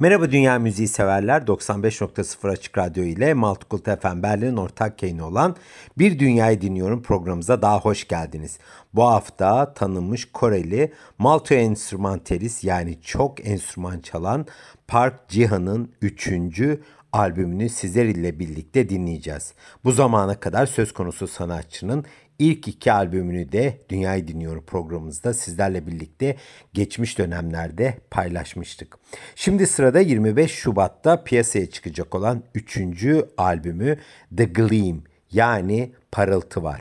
Merhaba Dünya Müziği severler. 95.0 Açık Radyo ile Multicult FM Berlin'in ortak yayını olan Bir Dünyayı Dinliyorum programımıza daha hoş geldiniz. Bu hafta tanınmış Koreli multi enstrümantalist yani çok enstrüman çalan Park Jihan'ın 3. albümünü sizler ile birlikte dinleyeceğiz. Bu zamana kadar söz konusu sanatçının İlk iki albümünü de Dünyayı Dinliyorum programımızda sizlerle birlikte geçmiş dönemlerde paylaşmıştık. Şimdi sırada 25 Şubat'ta piyasaya çıkacak olan üçüncü albümü The Gleam yani Parıltı var.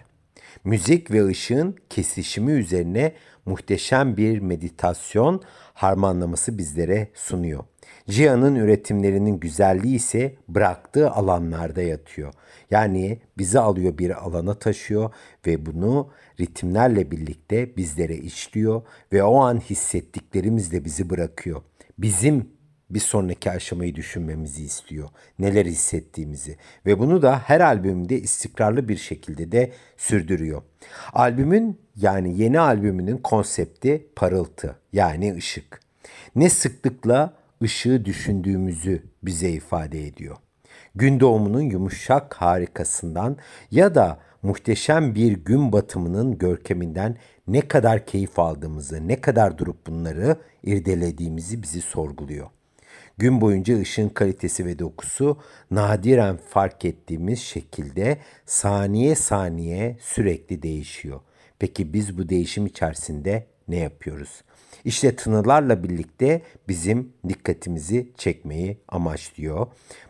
Müzik ve ışığın kesişimi üzerine muhteşem bir meditasyon harmanlaması bizlere sunuyor. Cihan'ın üretimlerinin güzelliği ise bıraktığı alanlarda yatıyor. Yani bizi alıyor bir alana taşıyor ve bunu ritimlerle birlikte bizlere işliyor ve o an hissettiklerimizle bizi bırakıyor. Bizim bir sonraki aşamayı düşünmemizi istiyor. Neler hissettiğimizi ve bunu da her albümünde istikrarlı bir şekilde de sürdürüyor. Albümün yani yeni albümünün konsepti parıltı yani ışık. Ne sıklıkla ışığı düşündüğümüzü bize ifade ediyor. Gün doğumunun yumuşak harikasından ya da muhteşem bir gün batımının görkeminden ne kadar keyif aldığımızı, ne kadar durup bunları irdelediğimizi bizi sorguluyor. Gün boyunca ışığın kalitesi ve dokusu nadiren fark ettiğimiz şekilde saniye saniye sürekli değişiyor. Peki biz bu değişim içerisinde ne yapıyoruz? İşte tınılarla birlikte bizim dikkatimizi çekmeyi amaçlıyor.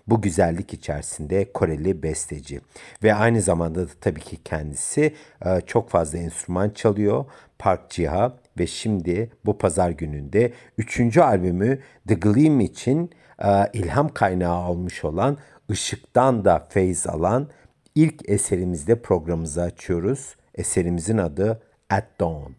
Bu güzellik içerisinde Koreli besteci ve aynı zamanda da tabii ki kendisi e, çok fazla enstrüman çalıyor. Park Jiha ve şimdi bu pazar gününde üçüncü albümü The Gleam için e, ilham kaynağı olmuş olan Işık'tan da feyz alan ilk eserimizde programımızı açıyoruz. Eserimizin adı At Dawn.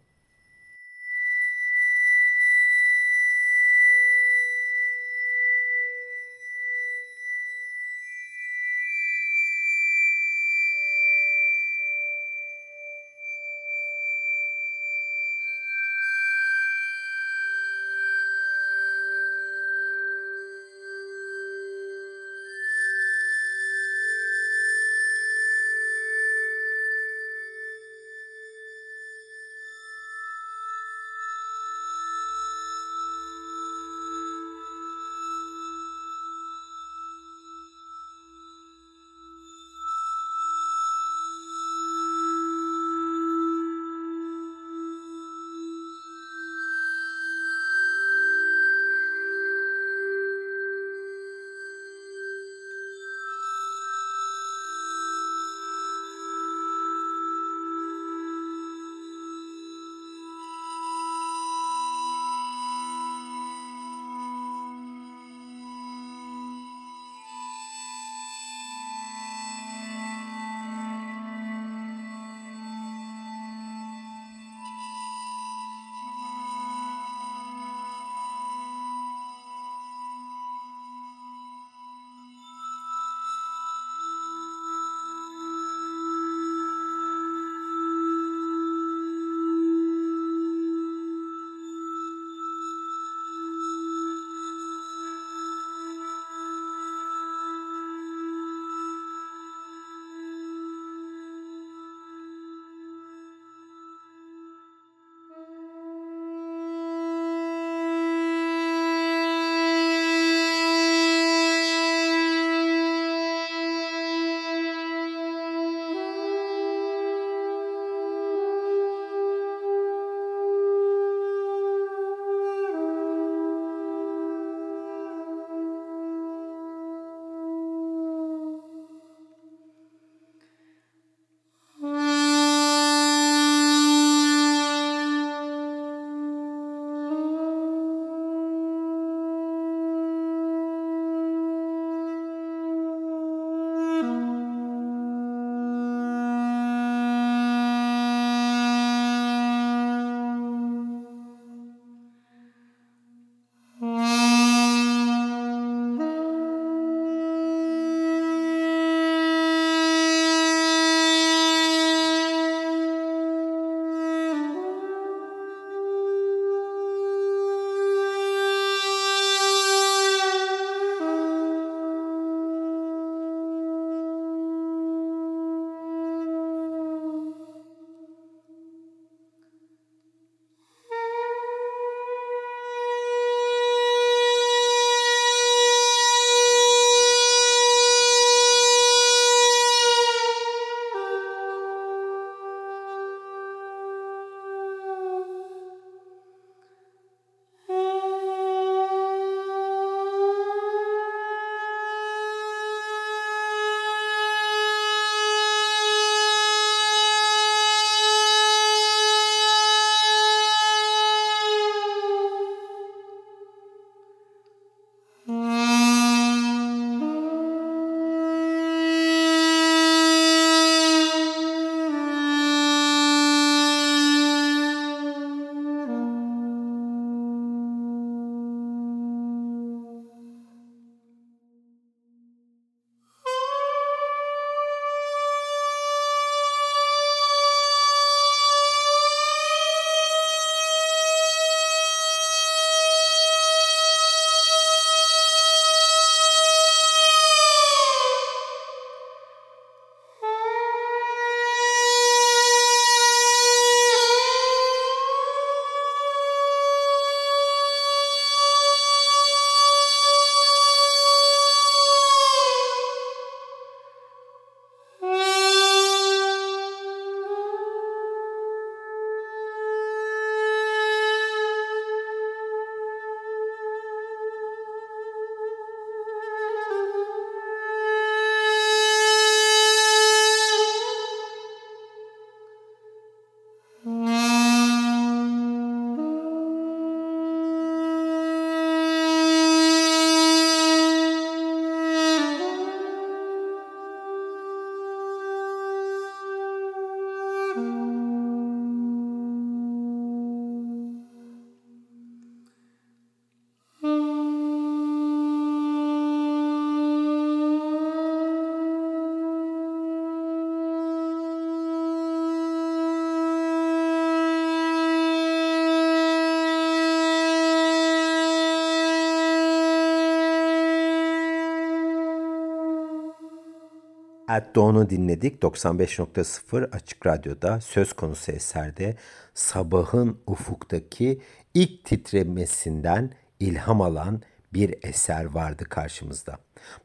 At Dawn'u dinledik 95.0 Açık Radyo'da söz konusu eserde sabahın ufuktaki ilk titremesinden ilham alan bir eser vardı karşımızda.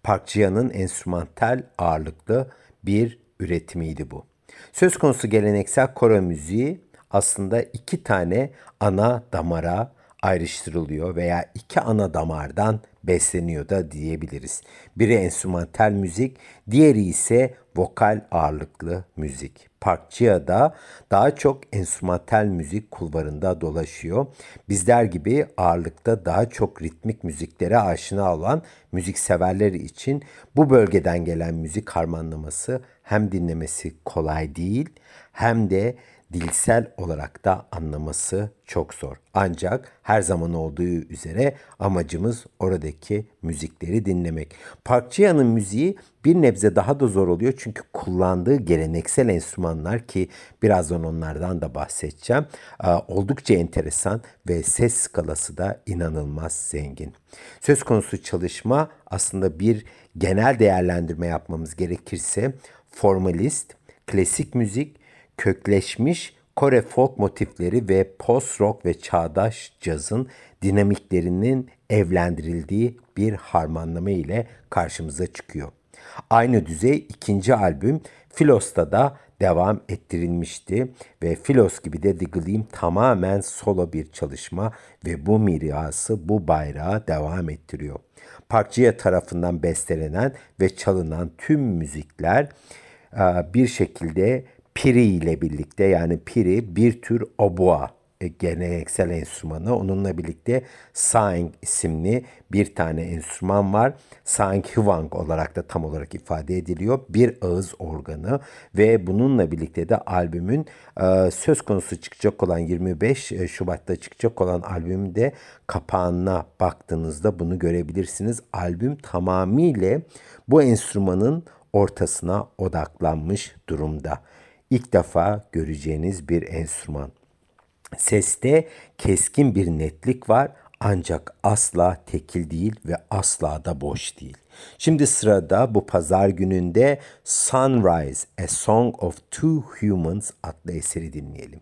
Park Jian'ın enstrümantal ağırlıklı bir üretimiydi bu. Söz konusu geleneksel koro müziği aslında iki tane ana damara ayrıştırılıyor veya iki ana damardan besleniyor da diyebiliriz. Biri enstrümantal müzik, diğeri ise vokal ağırlıklı müzik. Park da daha çok enstrümantal müzik kulvarında dolaşıyor. Bizler gibi ağırlıkta daha çok ritmik müziklere aşina olan müzik severleri için bu bölgeden gelen müzik harmanlaması hem dinlemesi kolay değil hem de dilsel olarak da anlaması çok zor. Ancak her zaman olduğu üzere amacımız oradaki müzikleri dinlemek. Park Jian'ın müziği bir nebze daha da zor oluyor çünkü kullandığı geleneksel enstrümanlar ki birazdan onlardan da bahsedeceğim oldukça enteresan ve ses skalası da inanılmaz zengin. Söz konusu çalışma aslında bir genel değerlendirme yapmamız gerekirse formalist, klasik müzik, kökleşmiş Kore folk motifleri ve post rock ve çağdaş cazın dinamiklerinin evlendirildiği bir harmanlama ile karşımıza çıkıyor. Aynı düzey ikinci albüm Philos'ta da devam ettirilmişti ve Philos gibi de The Gleam tamamen solo bir çalışma ve bu mirası bu bayrağı devam ettiriyor. Park Jia tarafından bestelenen ve çalınan tüm müzikler bir şekilde Piri ile birlikte yani Piri bir tür obua e, geleneksel enstrümanı. Onunla birlikte Saeng isimli bir tane enstrüman var. Saeng Hwang olarak da tam olarak ifade ediliyor. Bir ağız organı ve bununla birlikte de albümün e, söz konusu çıkacak olan 25 e, Şubat'ta çıkacak olan albümde kapağına baktığınızda bunu görebilirsiniz. Albüm tamamıyla bu enstrümanın ortasına odaklanmış durumda ilk defa göreceğiniz bir enstrüman. Seste keskin bir netlik var ancak asla tekil değil ve asla da boş değil. Şimdi sırada bu pazar gününde Sunrise, A Song of Two Humans adlı eseri dinleyelim.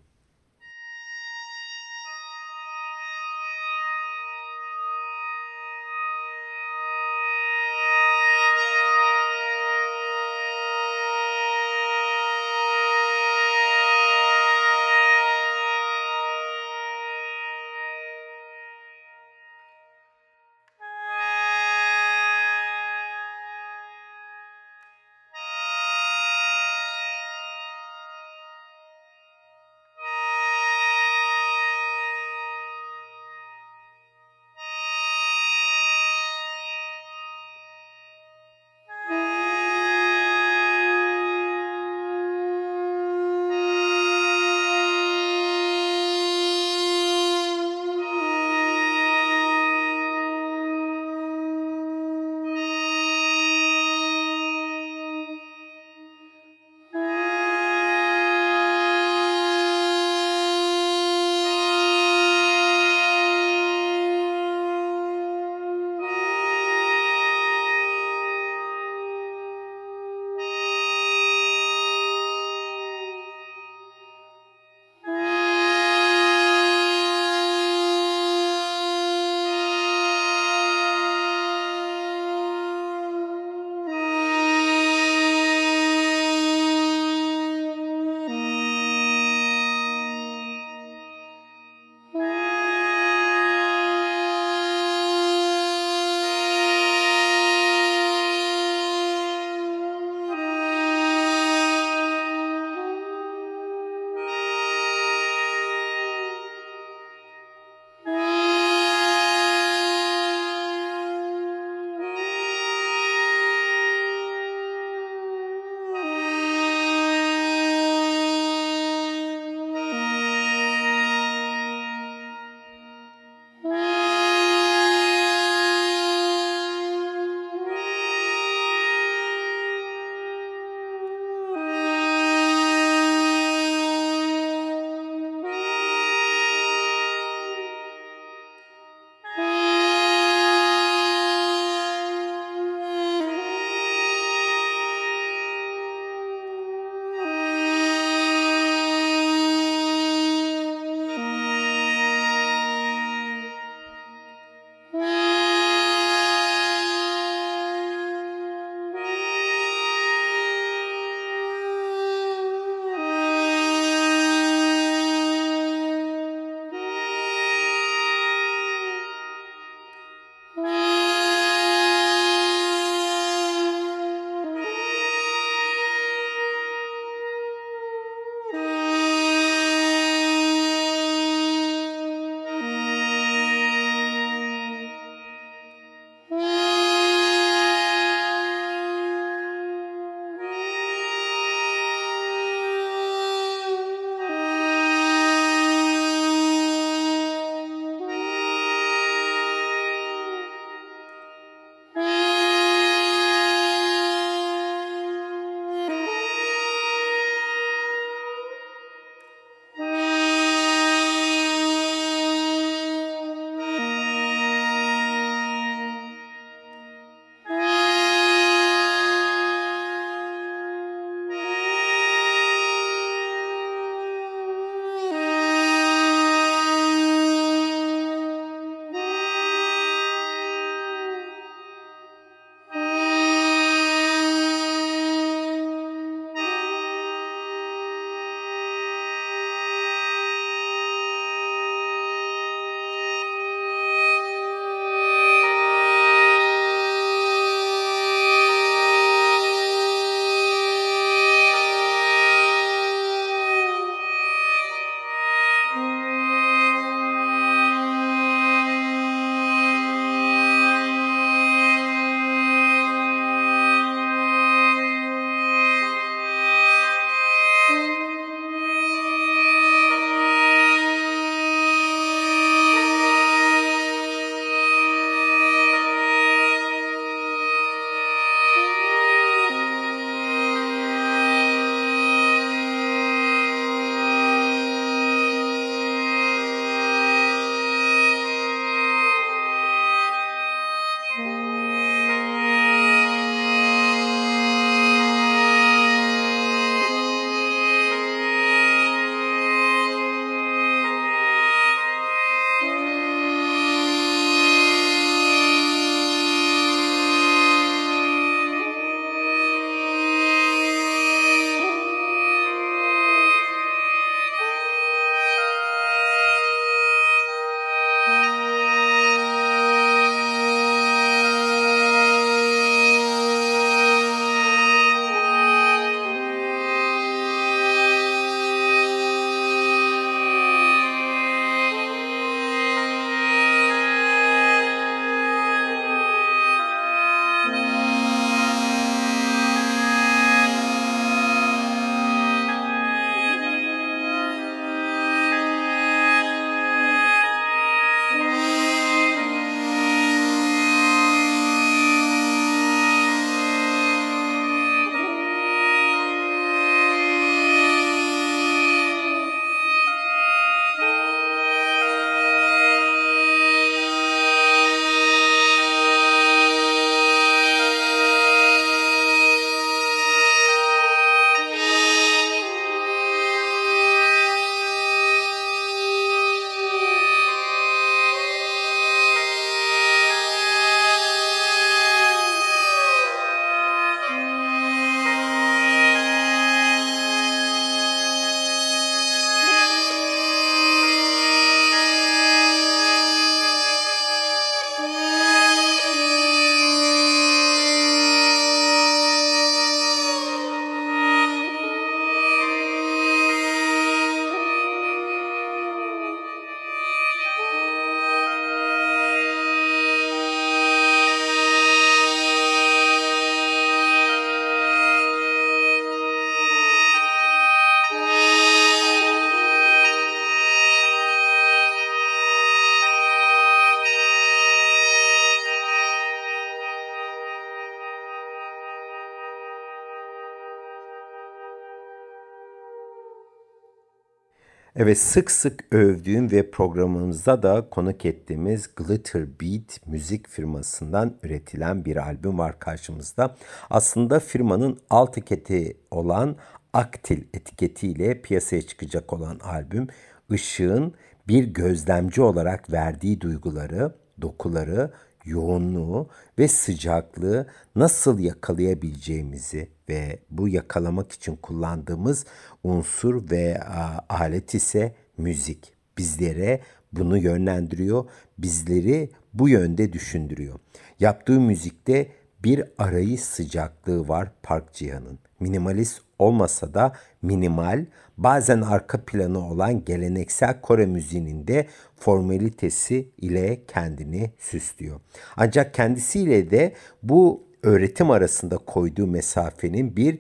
Evet sık sık övdüğüm ve programımızda da konuk ettiğimiz Glitter Beat müzik firmasından üretilen bir albüm var karşımızda. Aslında firmanın alt etiketi olan Aktil etiketiyle piyasaya çıkacak olan albüm ışığın bir gözlemci olarak verdiği duyguları, dokuları, yoğunluğu ve sıcaklığı nasıl yakalayabileceğimizi ve bu yakalamak için kullandığımız unsur ve alet ise müzik. Bizlere bunu yönlendiriyor, bizleri bu yönde düşündürüyor. Yaptığı müzikte bir arayış sıcaklığı var Park Cihan'ın. Minimalist olmasa da minimal, bazen arka planı olan geleneksel Kore müziğinin de formalitesi ile kendini süslüyor. Ancak kendisiyle de bu öğretim arasında koyduğu mesafenin bir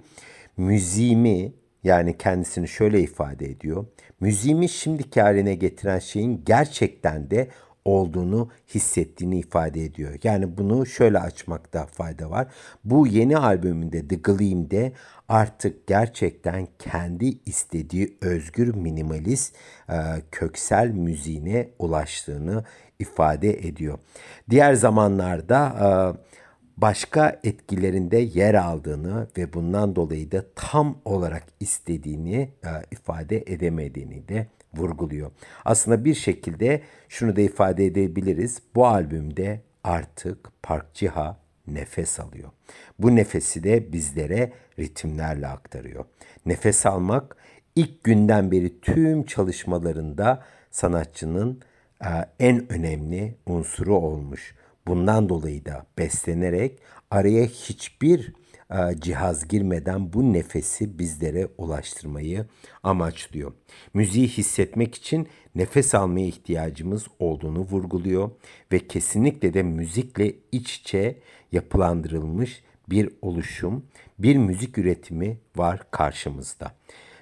müziğimi yani kendisini şöyle ifade ediyor. Müziğimi şimdiki haline getiren şeyin gerçekten de olduğunu hissettiğini ifade ediyor. Yani bunu şöyle açmakta fayda var. Bu yeni albümünde The Gleam'de artık gerçekten kendi istediği özgür minimalist e, köksel müziğine ulaştığını ifade ediyor. Diğer zamanlarda e, başka etkilerinde yer aldığını ve bundan dolayı da tam olarak istediğini e, ifade edemediğini de vurguluyor. Aslında bir şekilde şunu da ifade edebiliriz. Bu albümde artık Park Jiha nefes alıyor. Bu nefesi de bizlere ritimlerle aktarıyor. Nefes almak ilk günden beri tüm çalışmalarında sanatçının e, en önemli unsuru olmuş. Bundan dolayı da beslenerek araya hiçbir cihaz girmeden bu nefesi bizlere ulaştırmayı amaçlıyor. Müziği hissetmek için nefes almaya ihtiyacımız olduğunu vurguluyor ve kesinlikle de müzikle iç içe yapılandırılmış bir oluşum, bir müzik üretimi var karşımızda.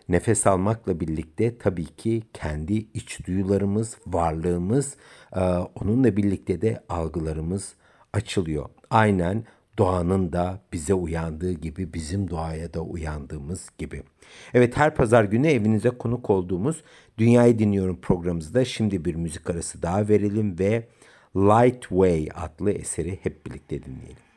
Nefes almakla birlikte tabii ki kendi iç duyularımız, varlığımız, e, onunla birlikte de algılarımız açılıyor. Aynen doğanın da bize uyandığı gibi bizim doğaya da uyandığımız gibi. Evet her pazar günü evinize konuk olduğumuz Dünyayı Dinliyorum programımızda şimdi bir müzik arası daha verelim ve Light Way adlı eseri hep birlikte dinleyelim.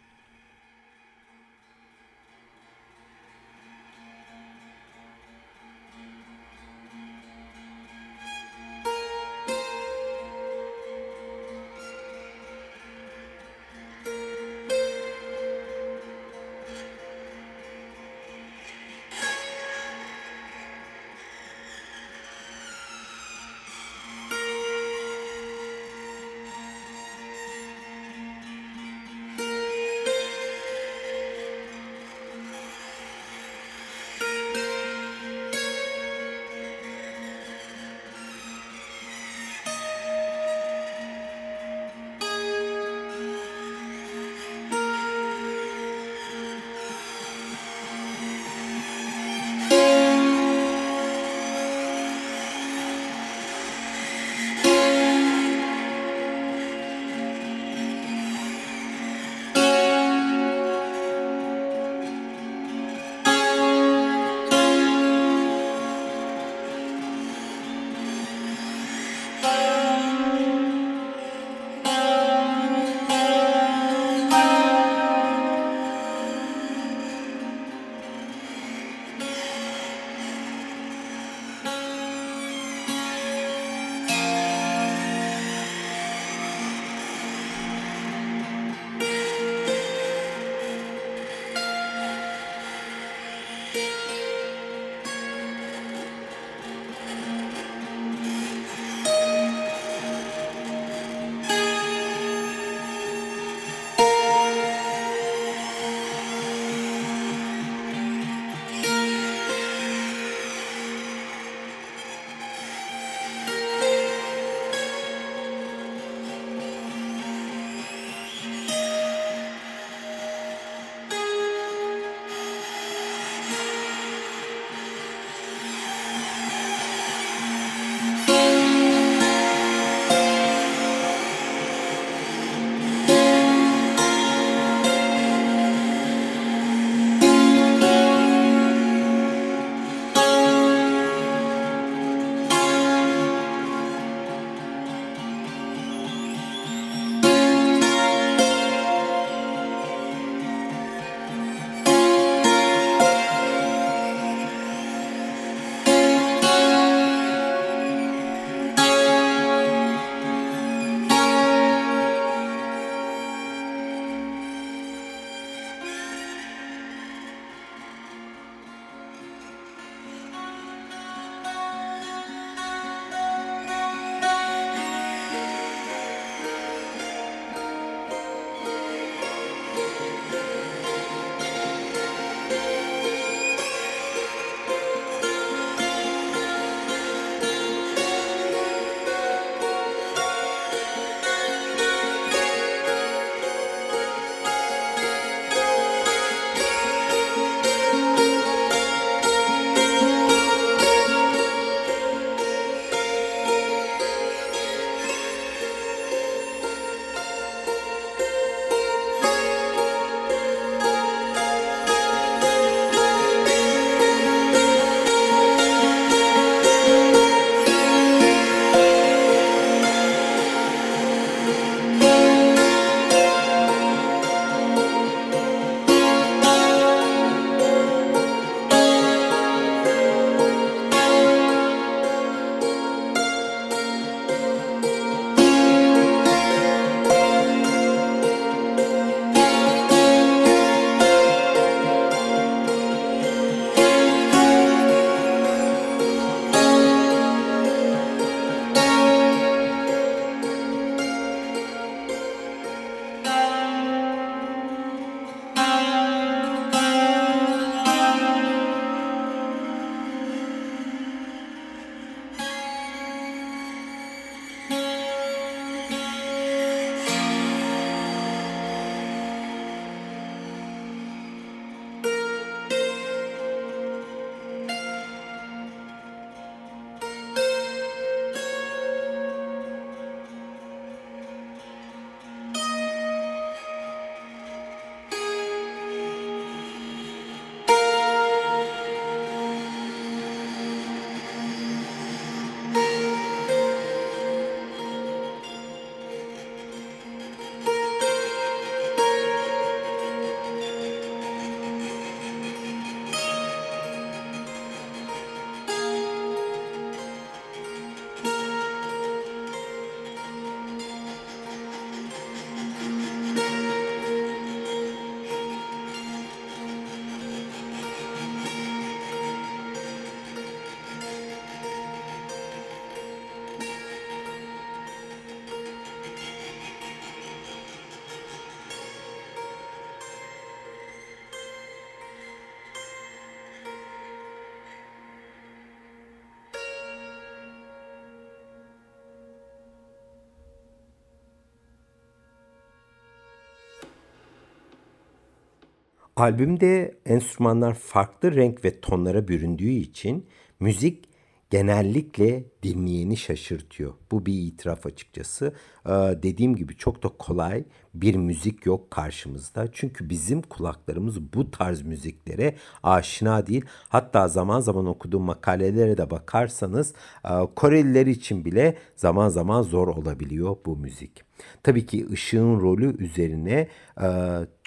Albümde enstrümanlar farklı renk ve tonlara büründüğü için müzik genellikle dinleyeni şaşırtıyor. Bu bir itiraf açıkçası. Ee, dediğim gibi çok da kolay bir müzik yok karşımızda. Çünkü bizim kulaklarımız bu tarz müziklere aşina değil. Hatta zaman zaman okuduğum makalelere de bakarsanız e, Koreliler için bile zaman zaman zor olabiliyor bu müzik. Tabii ki ışığın rolü üzerine e,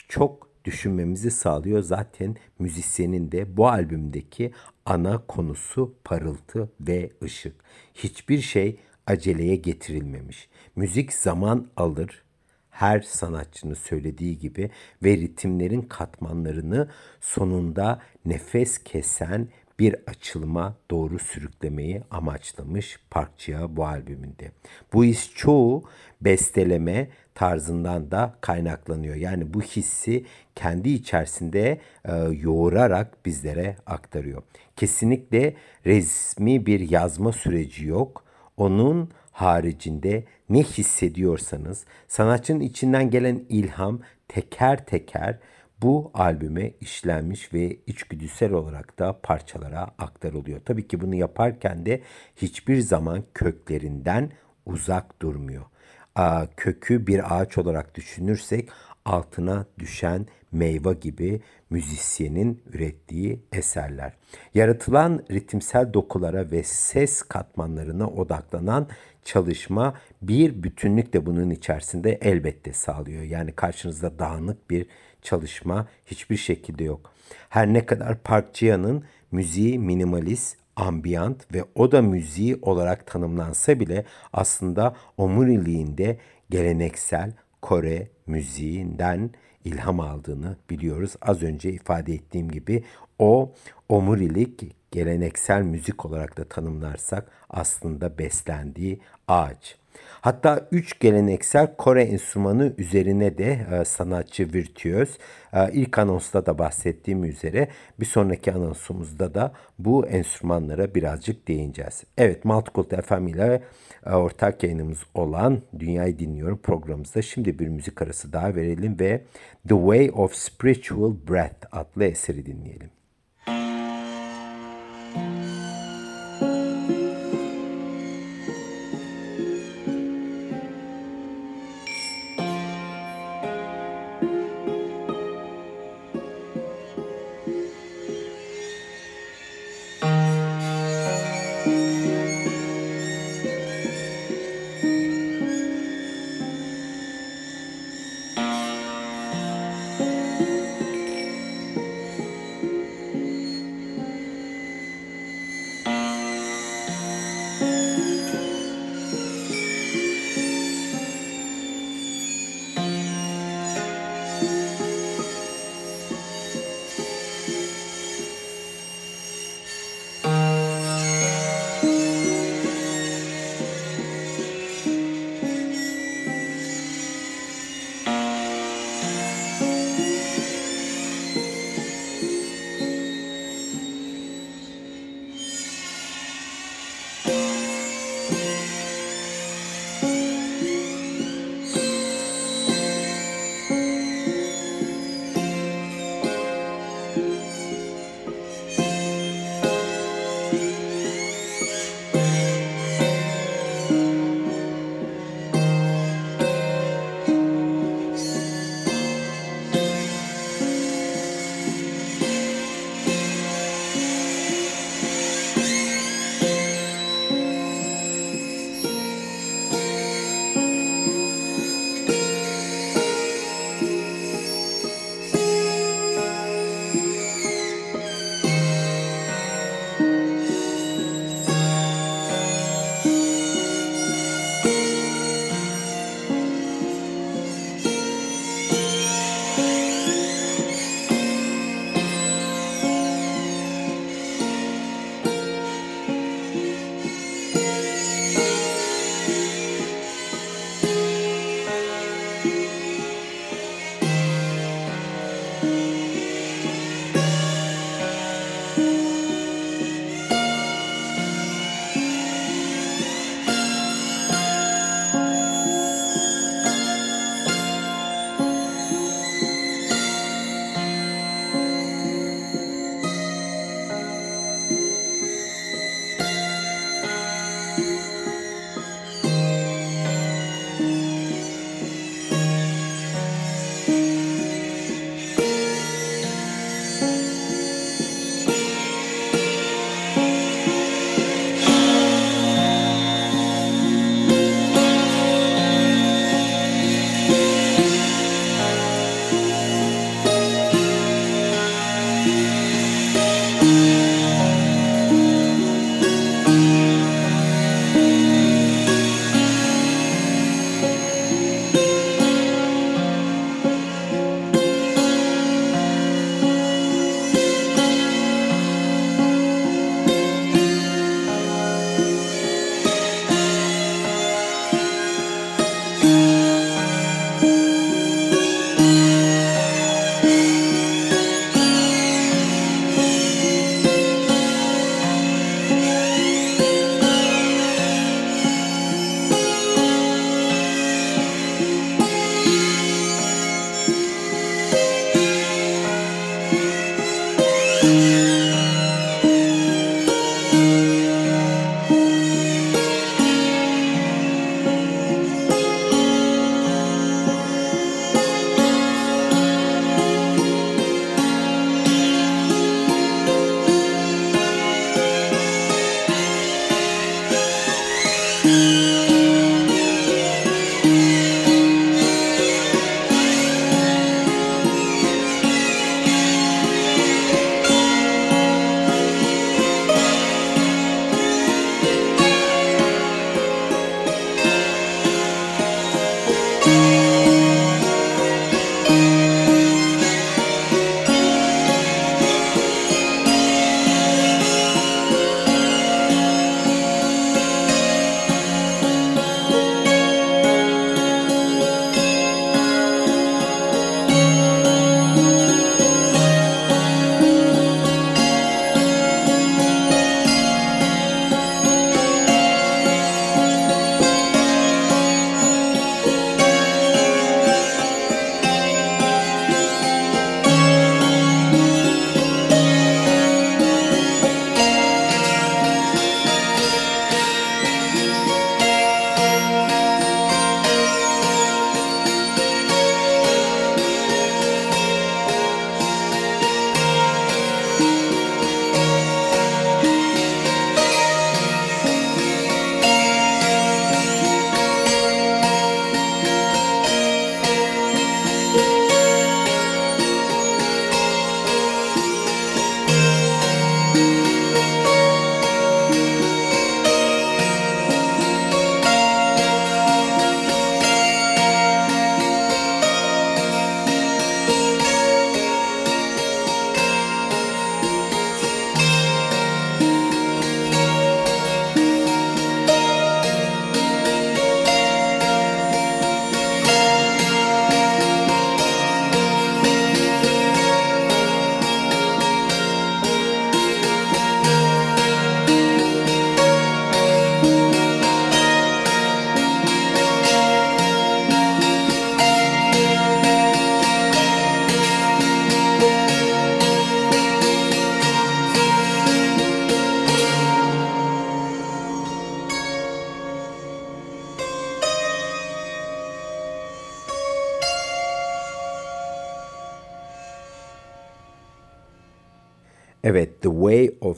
çok düşünmemizi sağlıyor. Zaten müzisyenin de bu albümdeki ana konusu parıltı ve ışık. Hiçbir şey aceleye getirilmemiş. Müzik zaman alır. Her sanatçının söylediği gibi ve ritimlerin katmanlarını sonunda nefes kesen bir açılıma doğru sürüklemeyi amaçlamış Parkçıya bu albümünde. Bu his çoğu besteleme tarzından da kaynaklanıyor. Yani bu hissi kendi içerisinde e, yoğurarak bizlere aktarıyor. Kesinlikle resmi bir yazma süreci yok. Onun haricinde ne hissediyorsanız sanatçının içinden gelen ilham teker teker bu albüme işlenmiş ve içgüdüsel olarak da parçalara aktarılıyor. Tabii ki bunu yaparken de hiçbir zaman köklerinden uzak durmuyor. Kökü bir ağaç olarak düşünürsek altına düşen meyve gibi müzisyenin ürettiği eserler. Yaratılan ritimsel dokulara ve ses katmanlarına odaklanan çalışma bir bütünlük de bunun içerisinde elbette sağlıyor. Yani karşınızda dağınık bir çalışma hiçbir şekilde yok. Her ne kadar Park müziği minimalist, ambiyant ve oda müziği olarak tanımlansa bile aslında omuriliğinde geleneksel Kore müziğinden ilham aldığını biliyoruz. Az önce ifade ettiğim gibi o omurilik geleneksel müzik olarak da tanımlarsak aslında beslendiği ağaç. Hatta üç geleneksel Kore enstrümanı üzerine de e, sanatçı virtüöz. E, ilk anonsta da bahsettiğim üzere bir sonraki anonsumuzda da bu enstrümanlara birazcık değineceğiz. Evet Multicult FM ile e, ortak yayınımız olan Dünyayı Dinliyorum programımızda şimdi bir müzik arası daha verelim ve The Way of Spiritual Breath adlı eseri dinleyelim. Evet,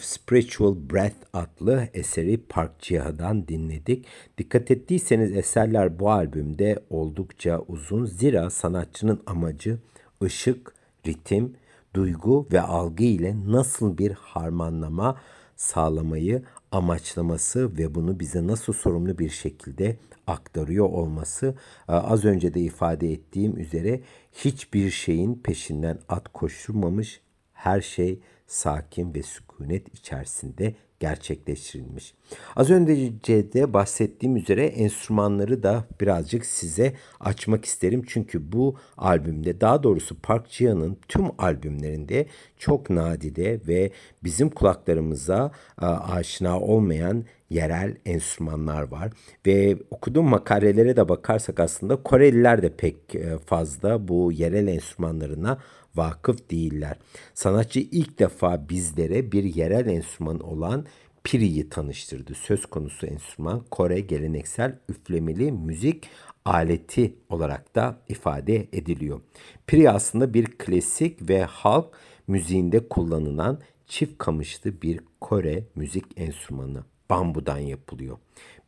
of Spiritual Breath adlı eseri Park Jia'dan dinledik. Dikkat ettiyseniz eserler bu albümde oldukça uzun. Zira sanatçının amacı ışık, ritim, duygu ve algı ile nasıl bir harmanlama sağlamayı amaçlaması ve bunu bize nasıl sorumlu bir şekilde aktarıyor olması e, az önce de ifade ettiğim üzere hiçbir şeyin peşinden at koşturmamış her şey sakin ve sükunet içerisinde gerçekleştirilmiş. Az önce de bahsettiğim üzere enstrümanları da birazcık size açmak isterim. Çünkü bu albümde daha doğrusu Park Jia'nın tüm albümlerinde çok nadide ve bizim kulaklarımıza aşina olmayan yerel enstrümanlar var. Ve okuduğum makalelere de bakarsak aslında Koreliler de pek e, fazla bu yerel enstrümanlarına vakıf değiller. Sanatçı ilk defa bizlere bir yerel enstrüman olan piriyi tanıştırdı. Söz konusu enstrüman Kore geleneksel üflemeli müzik aleti olarak da ifade ediliyor. Piri aslında bir klasik ve halk müziğinde kullanılan çift kamışlı bir Kore müzik enstrümanı bambudan yapılıyor.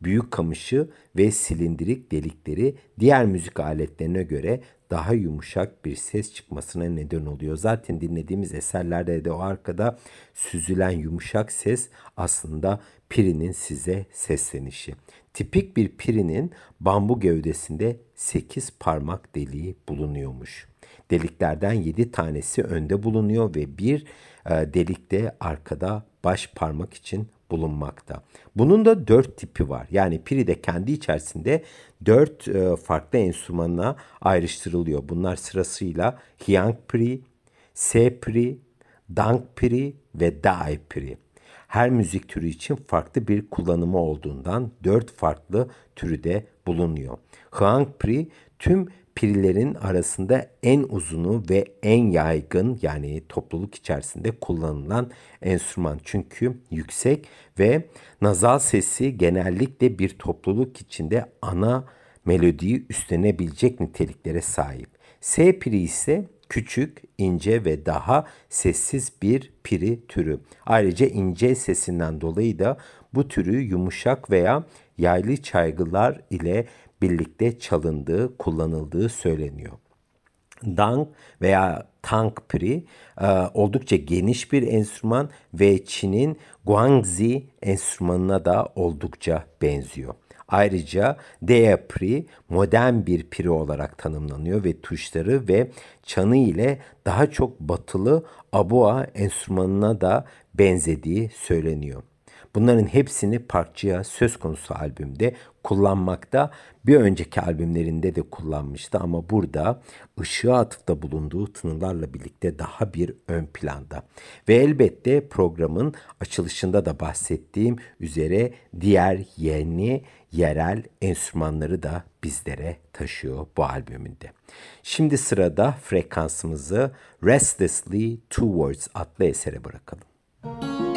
Büyük kamışı ve silindirik delikleri diğer müzik aletlerine göre daha yumuşak bir ses çıkmasına neden oluyor. Zaten dinlediğimiz eserlerde de o arkada süzülen yumuşak ses aslında pirinin size seslenişi. Tipik bir pirinin bambu gövdesinde 8 parmak deliği bulunuyormuş. Deliklerden 7 tanesi önde bulunuyor ve bir e, delikte arkada baş parmak için bulunmakta. Bunun da dört tipi var. Yani piri de kendi içerisinde dört e, farklı enstrümana ayrıştırılıyor. Bunlar sırasıyla hyang piri, se piri, dang piri ve dai piri. Her müzik türü için farklı bir kullanımı olduğundan dört farklı türü de bulunuyor. Hyang piri tüm pirilerin arasında en uzunu ve en yaygın yani topluluk içerisinde kullanılan enstrüman. Çünkü yüksek ve nazal sesi genellikle bir topluluk içinde ana melodiyi üstlenebilecek niteliklere sahip. S piri ise küçük, ince ve daha sessiz bir piri türü. Ayrıca ince sesinden dolayı da bu türü yumuşak veya yaylı çaygılar ile birlikte çalındığı, kullanıldığı söyleniyor. Dang veya Tang Pri e, oldukça geniş bir enstrüman ve Çin'in Guangxi enstrümanına da oldukça benziyor. Ayrıca Dea Pri modern bir piri olarak tanımlanıyor ve tuşları ve çanı ile daha çok batılı abua enstrümanına da benzediği söyleniyor. Bunların hepsini parçaya söz konusu albümde kullanmakta. Bir önceki albümlerinde de kullanmıştı ama burada ışığa atıfta bulunduğu tınılarla birlikte daha bir ön planda. Ve elbette programın açılışında da bahsettiğim üzere diğer yeni yerel enstrümanları da bizlere taşıyor bu albümünde. Şimdi sırada frekansımızı Restlessly Towards adlı esere bırakalım. Müzik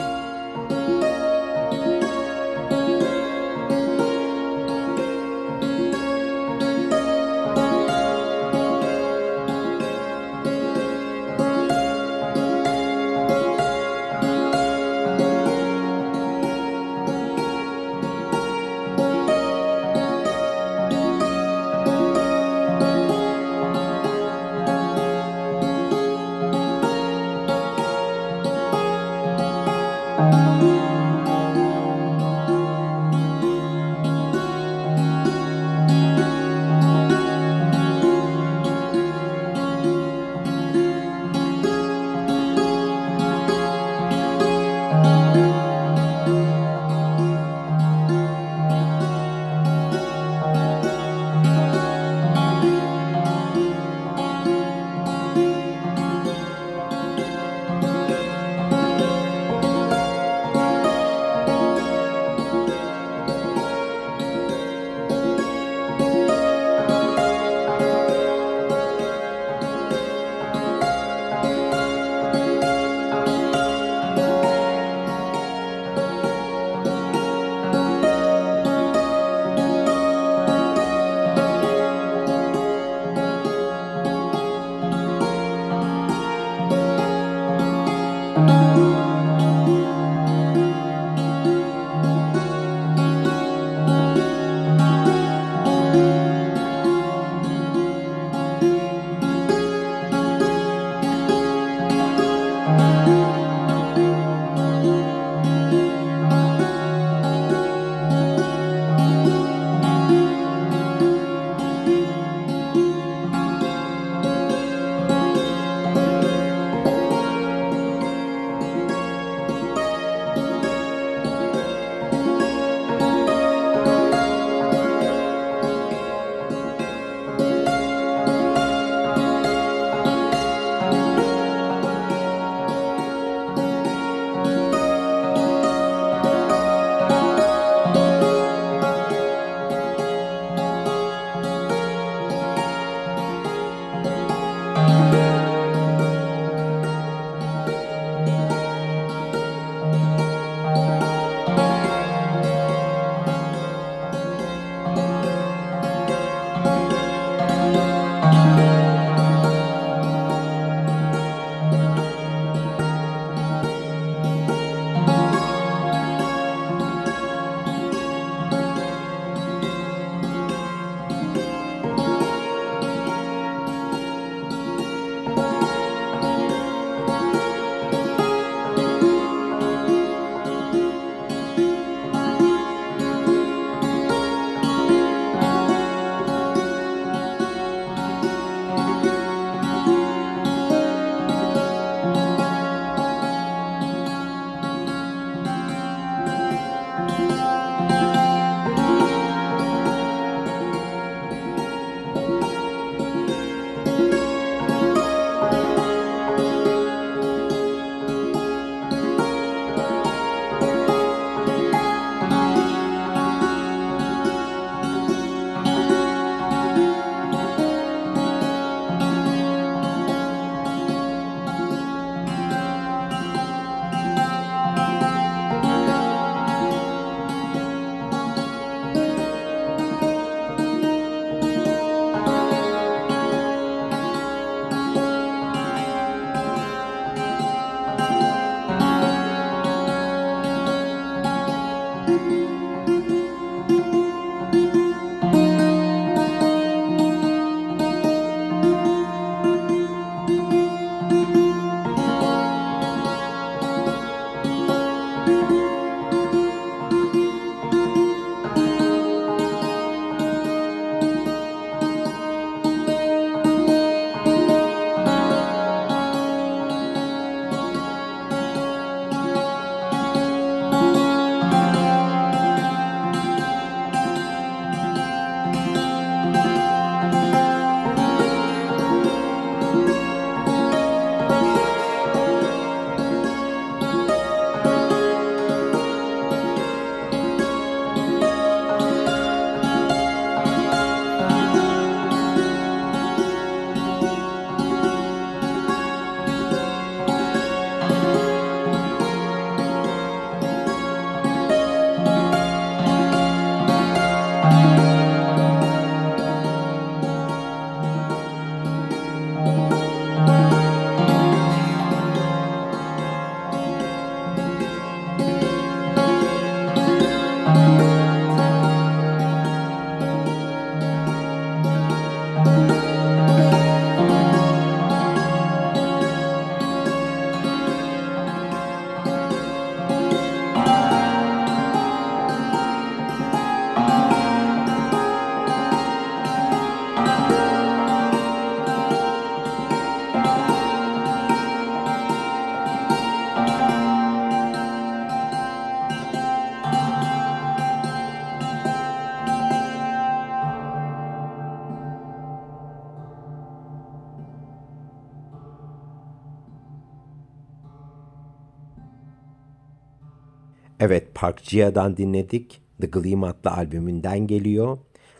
Evet Park Jia'dan dinledik. The Gleam adlı albümünden geliyor.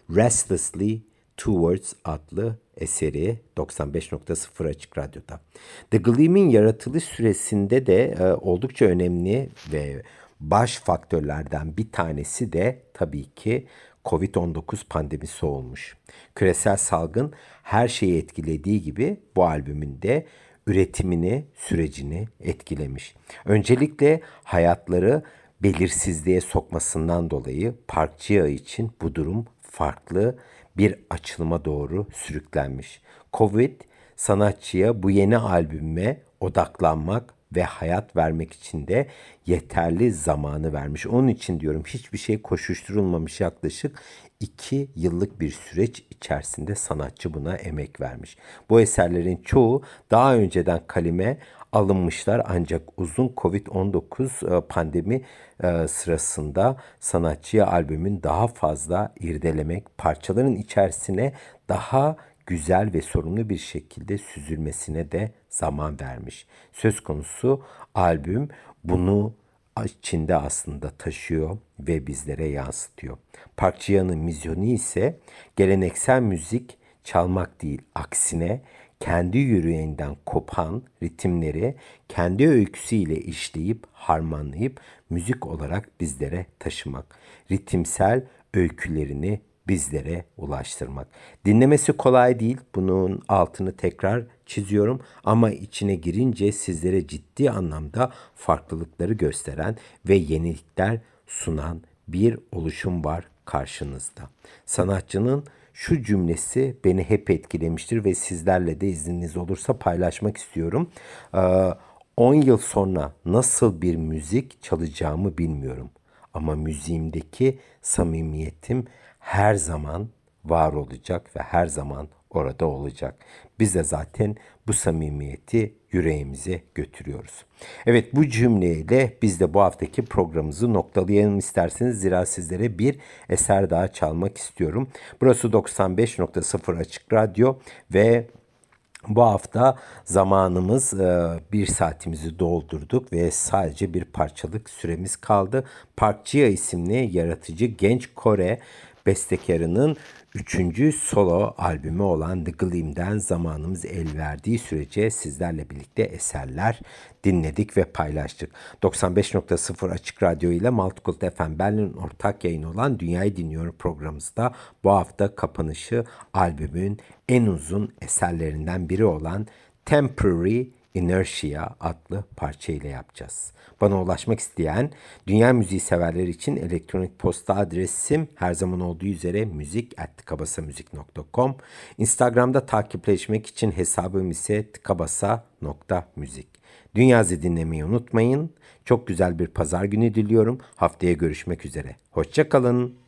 Restlessly Towards adlı eseri 95.0 Açık Radyo'da. The Gleam'in yaratılış süresinde de e, oldukça önemli ve baş faktörlerden bir tanesi de tabii ki Covid-19 pandemisi olmuş. Küresel salgın her şeyi etkilediği gibi bu albümünde üretimini, sürecini etkilemiş. Öncelikle hayatları belirsizliğe sokmasından dolayı parkçıya için bu durum farklı bir açılıma doğru sürüklenmiş. Covid sanatçıya bu yeni albüme odaklanmak ve hayat vermek için de yeterli zamanı vermiş. Onun için diyorum hiçbir şey koşuşturulmamış yaklaşık iki yıllık bir süreç içerisinde sanatçı buna emek vermiş. Bu eserlerin çoğu daha önceden kalime alınmışlar ancak uzun Covid-19 e, pandemi e, sırasında sanatçıya albümün daha fazla irdelemek, parçaların içerisine daha güzel ve sorumlu bir şekilde süzülmesine de zaman vermiş. Söz konusu albüm bunu içinde aslında taşıyor ve bizlere yansıtıyor. Park misyonu ise geleneksel müzik çalmak değil, aksine kendi yüreğinden kopan ritimleri kendi öyküsüyle işleyip harmanlayıp müzik olarak bizlere taşımak. Ritimsel öykülerini bizlere ulaştırmak. Dinlemesi kolay değil. Bunun altını tekrar çiziyorum ama içine girince sizlere ciddi anlamda farklılıkları gösteren ve yenilikler sunan bir oluşum var karşınızda. Sanatçının şu cümlesi beni hep etkilemiştir ve sizlerle de izniniz olursa paylaşmak istiyorum. 10 ee, yıl sonra nasıl bir müzik çalacağımı bilmiyorum. Ama müziğimdeki samimiyetim her zaman var olacak ve her zaman orada olacak. Biz de zaten bu samimiyeti yüreğimize götürüyoruz. Evet bu cümleyle biz de bu haftaki programımızı noktalayalım isterseniz. Zira sizlere bir eser daha çalmak istiyorum. Burası 95.0 Açık Radyo ve bu hafta zamanımız e, bir saatimizi doldurduk ve sadece bir parçalık süremiz kaldı. Park Chia isimli yaratıcı genç Kore bestekarının üçüncü solo albümü olan The Gleam'den zamanımız el verdiği sürece sizlerle birlikte eserler dinledik ve paylaştık. 95.0 Açık Radyo ile Multicult FM Berlin ortak yayın olan Dünyayı Dinliyor programımızda bu hafta kapanışı albümün en uzun eserlerinden biri olan Temporary Inertia adlı parça ile yapacağız. Bana ulaşmak isteyen dünya müziği severler için elektronik posta adresim her zaman olduğu üzere müzik@tikabasamüzik.com. Instagram'da takipleşmek için hesabım ise tkabasa.müzik. Dünyazı dinlemeyi unutmayın. Çok güzel bir pazar günü diliyorum. Haftaya görüşmek üzere. Hoşçakalın.